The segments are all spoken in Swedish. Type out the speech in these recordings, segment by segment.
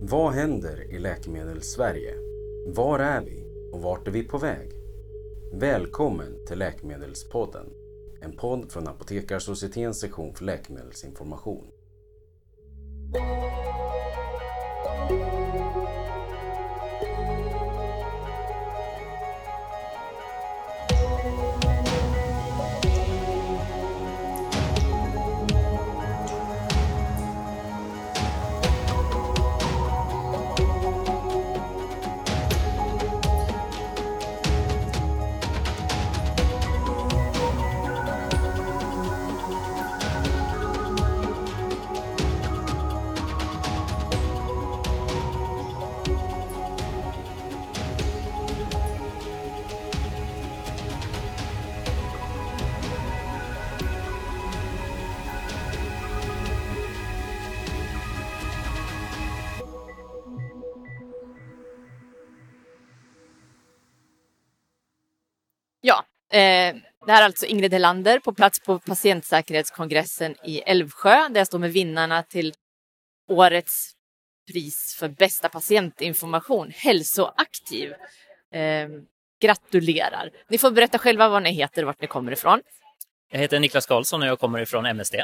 Vad händer i Läkemedelssverige? Var är vi och vart är vi på väg? Välkommen till Läkemedelspodden, en podd från Apotekarsocietetens sektion för läkemedelsinformation. Det här är alltså Ingrid Helander på plats på patientsäkerhetskongressen i Älvsjö där jag står med vinnarna till årets pris för bästa patientinformation, Hälsoaktiv. Eh, gratulerar! Ni får berätta själva vad ni heter och vart ni kommer ifrån. Jag heter Niklas Karlsson och jag kommer ifrån MSD.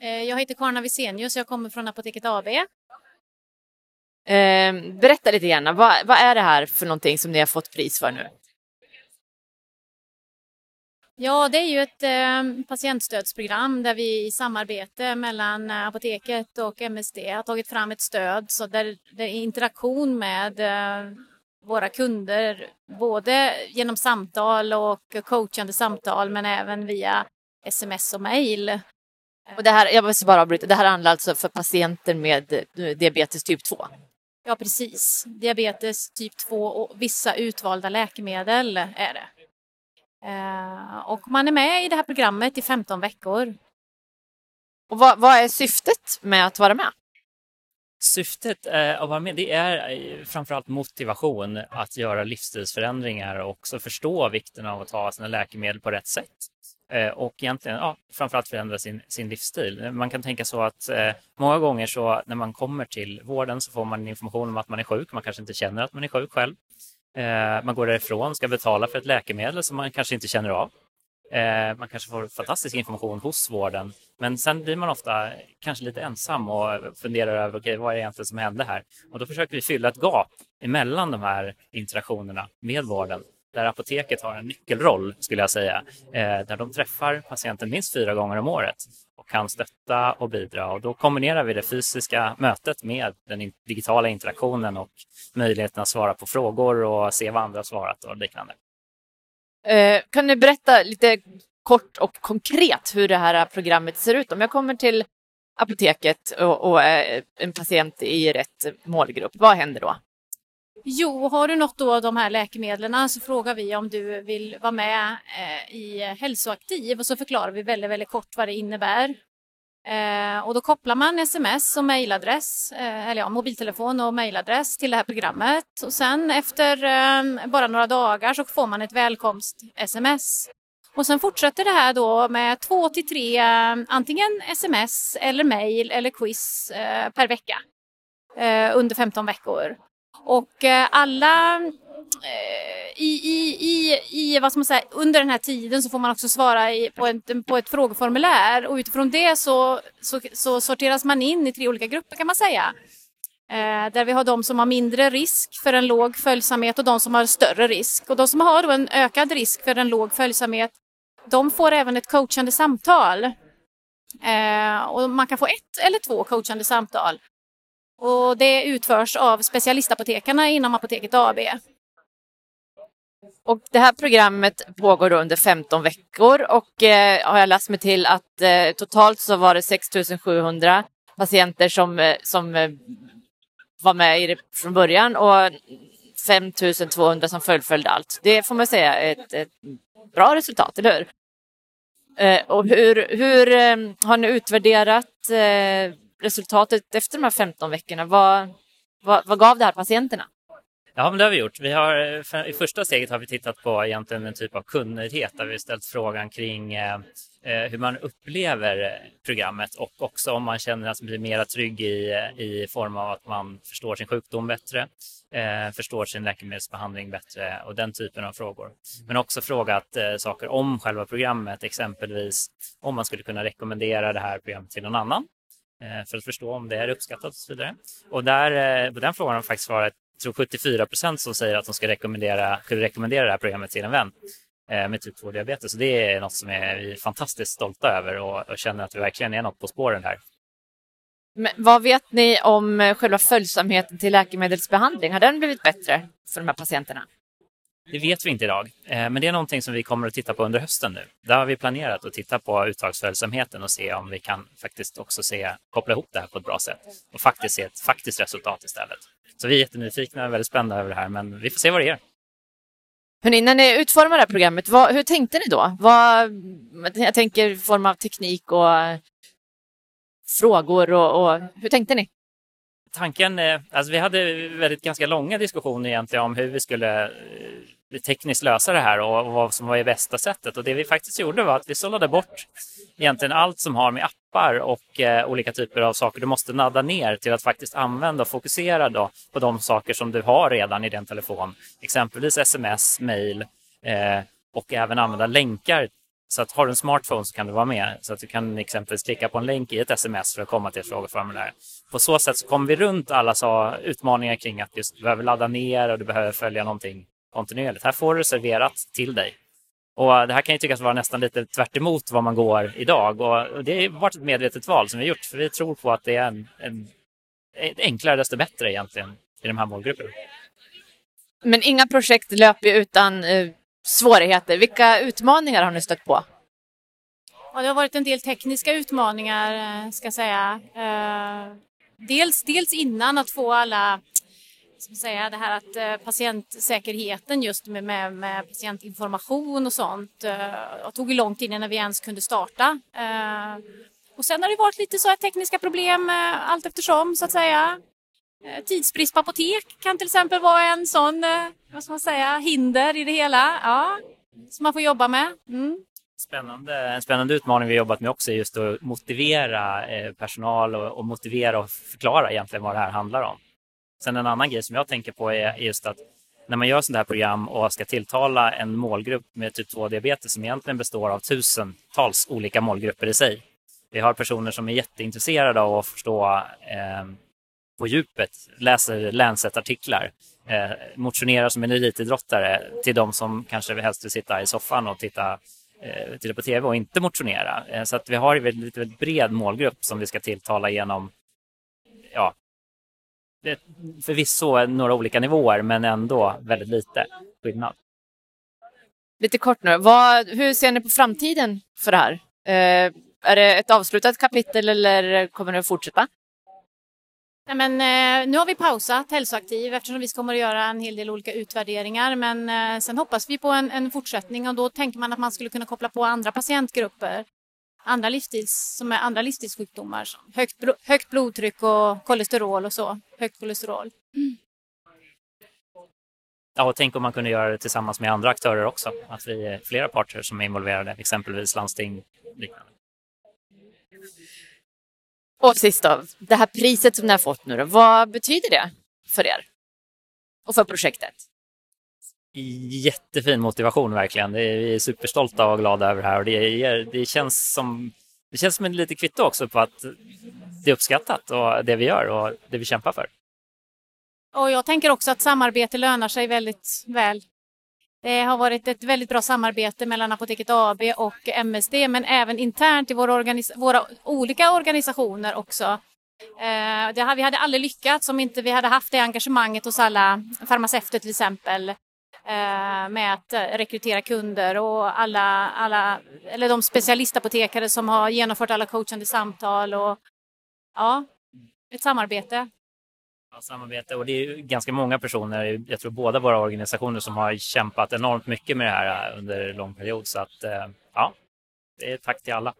Eh, Jag heter Karin Avisenius och jag kommer från Apoteket AB. Eh, berätta lite grann, vad, vad är det här för någonting som ni har fått pris för nu? Ja, det är ju ett eh, patientstödsprogram där vi i samarbete mellan eh, Apoteket och MSD har tagit fram ett stöd så där det är interaktion med eh, våra kunder, både genom samtal och coachande samtal men även via sms och mejl. Och det här, jag måste bara avbryta, det här handlar alltså för patienter med eh, diabetes typ 2. Ja, precis. Diabetes typ 2 och vissa utvalda läkemedel är det. Eh, och man är med i det här programmet i 15 veckor. Och vad, vad är syftet med att vara med? Syftet eh, att vara med det är eh, framförallt motivation att göra livsstilsförändringar och också förstå vikten av att ta sina läkemedel på rätt sätt. Eh, och egentligen ja, framförallt förändra sin, sin livsstil. Man kan tänka så att eh, många gånger så när man kommer till vården så får man information om att man är sjuk. Man kanske inte känner att man är sjuk själv. Eh, man går därifrån, ska betala för ett läkemedel som man kanske inte känner av. Eh, man kanske får fantastisk information hos vården, men sen blir man ofta kanske lite ensam och funderar över okay, vad är det egentligen som hände här? Och då försöker vi fylla ett gap emellan de här interaktionerna med vården där apoteket har en nyckelroll skulle jag säga, eh, där de träffar patienten minst fyra gånger om året och kan stötta och bidra. Och då kombinerar vi det fysiska mötet med den digitala interaktionen och möjligheten att svara på frågor och se vad andra har svarat och liknande. Eh, kan du berätta lite kort och konkret hur det här programmet ser ut? Om jag kommer till apoteket och, och är en patient i rätt målgrupp, vad händer då? Jo, har du något då av de här läkemedlen så frågar vi om du vill vara med eh, i Hälsoaktiv och så förklarar vi väldigt, väldigt kort vad det innebär. Eh, och då kopplar man sms och mejladress, eh, eller ja, mobiltelefon och mejladress till det här programmet och sen efter eh, bara några dagar så får man ett välkomst-sms. Och sen fortsätter det här då med två till tre eh, antingen sms eller mejl eller quiz eh, per vecka eh, under 15 veckor. Och eh, alla eh, i, i, i, i, vad ska man säga, under den här tiden så får man också svara i, på, ett, på ett frågeformulär och utifrån det så, så, så sorteras man in i tre olika grupper kan man säga. Eh, där vi har de som har mindre risk för en låg följsamhet och de som har större risk. Och de som har då en ökad risk för en låg följsamhet, de får även ett coachande samtal. Eh, och man kan få ett eller två coachande samtal. Och det utförs av specialistapotekarna inom Apoteket AB. Och det här programmet pågår under 15 veckor och eh, har jag läst mig till att eh, totalt så var det 6700 patienter som, eh, som eh, var med i det från början och 5200 som fullföljde allt. Det får man säga är ett, ett bra resultat, eller hur? Eh, och hur, hur eh, har ni utvärderat eh, resultatet efter de här 15 veckorna? Vad, vad, vad gav det här patienterna? Ja, men det har vi gjort. Vi har, eh, I första steget har vi tittat på egentligen en typ av kundnöjdhet där vi ställt frågan kring eh, eh hur man upplever eh, programmet och också om man känner att man blir mer trygg i, i form av att man förstår sin sjukdom bättre, eh, förstår sin läkemedelsbehandling bättre och den typen av frågor. Men också frågat eh, saker om själva programmet, exempelvis om man skulle kunna rekommendera det här programmet till någon annan Eh, för att förstå om det är uppskattat och så vidare. Och där, eh, på den frågan har faktiskt svarat tror 74 procent som säger att de ska rekommendera, skulle rekommendera det här programmet till en vän eh, med typ 2-diabetes. Så det är något som är vi är fantastiskt stolta över och, och känner att vi verkligen är något på spåren här. Men vad vet ni om själva följsamheten till läkemedelsbehandling? Har den blivit bättre för de här patienterna? Det vet vi inte idag, eh, men det är någonting som vi kommer att titta på under hösten nu. Där har vi planerat att titta på uttagsföljsamheten och se om vi kan faktiskt också se, koppla ihop det här på ett bra sätt och faktiskt se ett faktiskt resultat istället. Så vi är jättenyfikna och väldigt spända över det här, men vi får se vad det ger. Hörrni, när ni utformade det här programmet, vad, hur tänkte ni då? Vad, jag tänker form av teknik och eh, frågor och, och hur tänkte ni? Tanken, eh, alltså vi hade väldigt ganska långa diskussioner egentligen om hur vi skulle eh, tekniskt lösa det här och vad som var det bästa sättet. Och det vi faktiskt gjorde var att vi sållade bort egentligen allt som har med appar och eh, olika typer av saker du måste nadda ner till att faktiskt använda och fokusera då på de saker som du har redan i din telefon. Exempelvis sms, mail eh, och även använda länkar. Så att har du en smartphone så kan du vara med. Så att du kan exempelvis klicka på en länk i ett sms för att komma till ett frågeformulär. På så sätt så kommer vi runt alla så utmaningar kring att just du behöver ladda ner och du behöver följa någonting kontinuerligt. Här får du serverat till dig. Och eh, det här kan ju tyckas vara nästan lite tvärt vad man går idag och det har varit ett medvetet val som vi gjort för vi tror på att det är en, en, eh, enklare desto bättre egentligen i de här målgrupperna. Men inga projekt löper utan eh, svårigheter. Vilka utmaningar har ni stött på? Ja, det har varit en del tekniska utmaningar, eh, ska jag säga. Eh, dels, dels innan att få alla ska säga, det här att eh, patientsäkerheten just med, med, med patientinformation och sånt eh, tog lång tid innan vi ens kunde starta. Och sen har det varit lite så här tekniska problem eh, allt eftersom så att säga. Eh, tidsbrist på apotek kan till exempel vara en sån, eh, vad ska man säga, hinder i det hela. Ja, som man får jobba med. Mm. Spännande. En spännande utmaning vi jobbat med också är just att motivera eh, personal och, och motivera och förklara egentligen vad det här handlar om. Sen en annan grej som jag tänker på är just att när man gör sådana här program och ska tilltala en målgrupp med typ 2-diabetes som egentligen består av tusentals olika målgrupper i sig. Vi har personer som är jätteintresserade av att förstå eh, på djupet, läser Lancet-artiklar, eh, motionerar som en elitidrottare till de som kanske helst vill sitta i soffan och titta, eh, titta på tv och inte motionera. Eh, så att vi har en väldigt, väldigt bred målgrupp som vi ska tilltala genom ja, förvisso några olika nivåer men ändå väldigt lite skillnad. Lite kort nu, Vad, hur ser ni på framtiden för det här? Eh, är det ett avslutat kapitel eller kommer det att fortsätta? Nej, men, eh, nu har vi pausat Hälsoaktiv eftersom vi kommer att göra en hel del olika utvärderingar men eh, sen hoppas vi på en, en, fortsättning och då tänker man att man skulle kunna koppla på andra patientgrupper andra, livsstils, som är andra livsstilssjukdomar som högt, högt blodtryck och kolesterol och så. Högt kolesterol. Mm. Ja, och tänk om man kunde göra det tillsammans med andra aktörer också. Att vi är flera parter som är involverade, exempelvis landsting liknande. Och sist då, det här priset som ni har fått nu då, vad betyder det för er? Och för projektet? jättefin motivation verkligen. Vi är superstolta och glada över det här och det, det, känns som det känns som ett litet kvitto också på att det är uppskattat och det vi gör och det vi kämpar för. Och jag tänker också att samarbete lönar sig väldigt väl. Det har varit ett väldigt bra samarbete mellan Apoteket AB och MSD men även internt i våra, organis våra olika organisationer också. Eh, det, vi hade aldrig lyckats om inte vi hade haft det engagemanget hos alla farmaceuter till exempel Eh, med att eh, rekrytera kunder och alla, alla, eller de specialistapotekare som har genomfört alla coachande samtal och ja, ett samarbete. Samarbete och det är ganska många personer, jag tror båda våra organisationer som har kämpat enormt mycket med det här eh, under en lång period så att ja, det är tack till alla.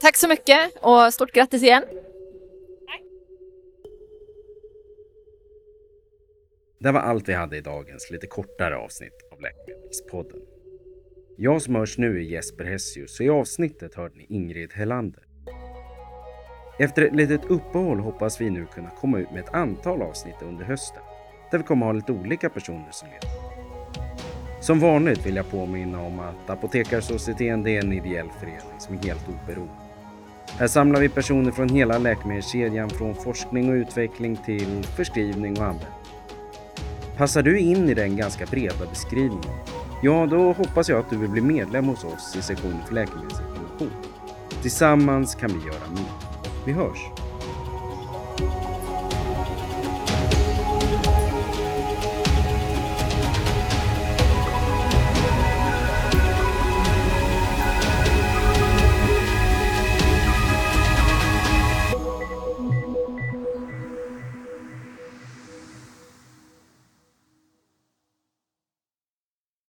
Tack så mycket och stort grattis igen. Det var allt vi hade i dagens lite kortare avsnitt av Läkemedelspodden. Jag som hörs nu är Jesper Hessius och i avsnittet hörde ni Ingrid Hellander. Efter ett litet uppehåll hoppas vi nu kunna komma ut med ett antal avsnitt under hösten där vi kommer ha lite olika personer som leder. Som vanligt vill jag påminna om att Apotekarsocieteten är en ideell förening som är helt oberoende. Här samlar vi personer från hela läkemedelskedjan från forskning och utveckling till förskrivning och användning. Passar du in i den ganska breda beskrivningen? Ja, då hoppas jag att du vill bli medlem hos oss i sektionen för läkemedelsinformation. Tillsammans kan vi göra mer. Vi hörs!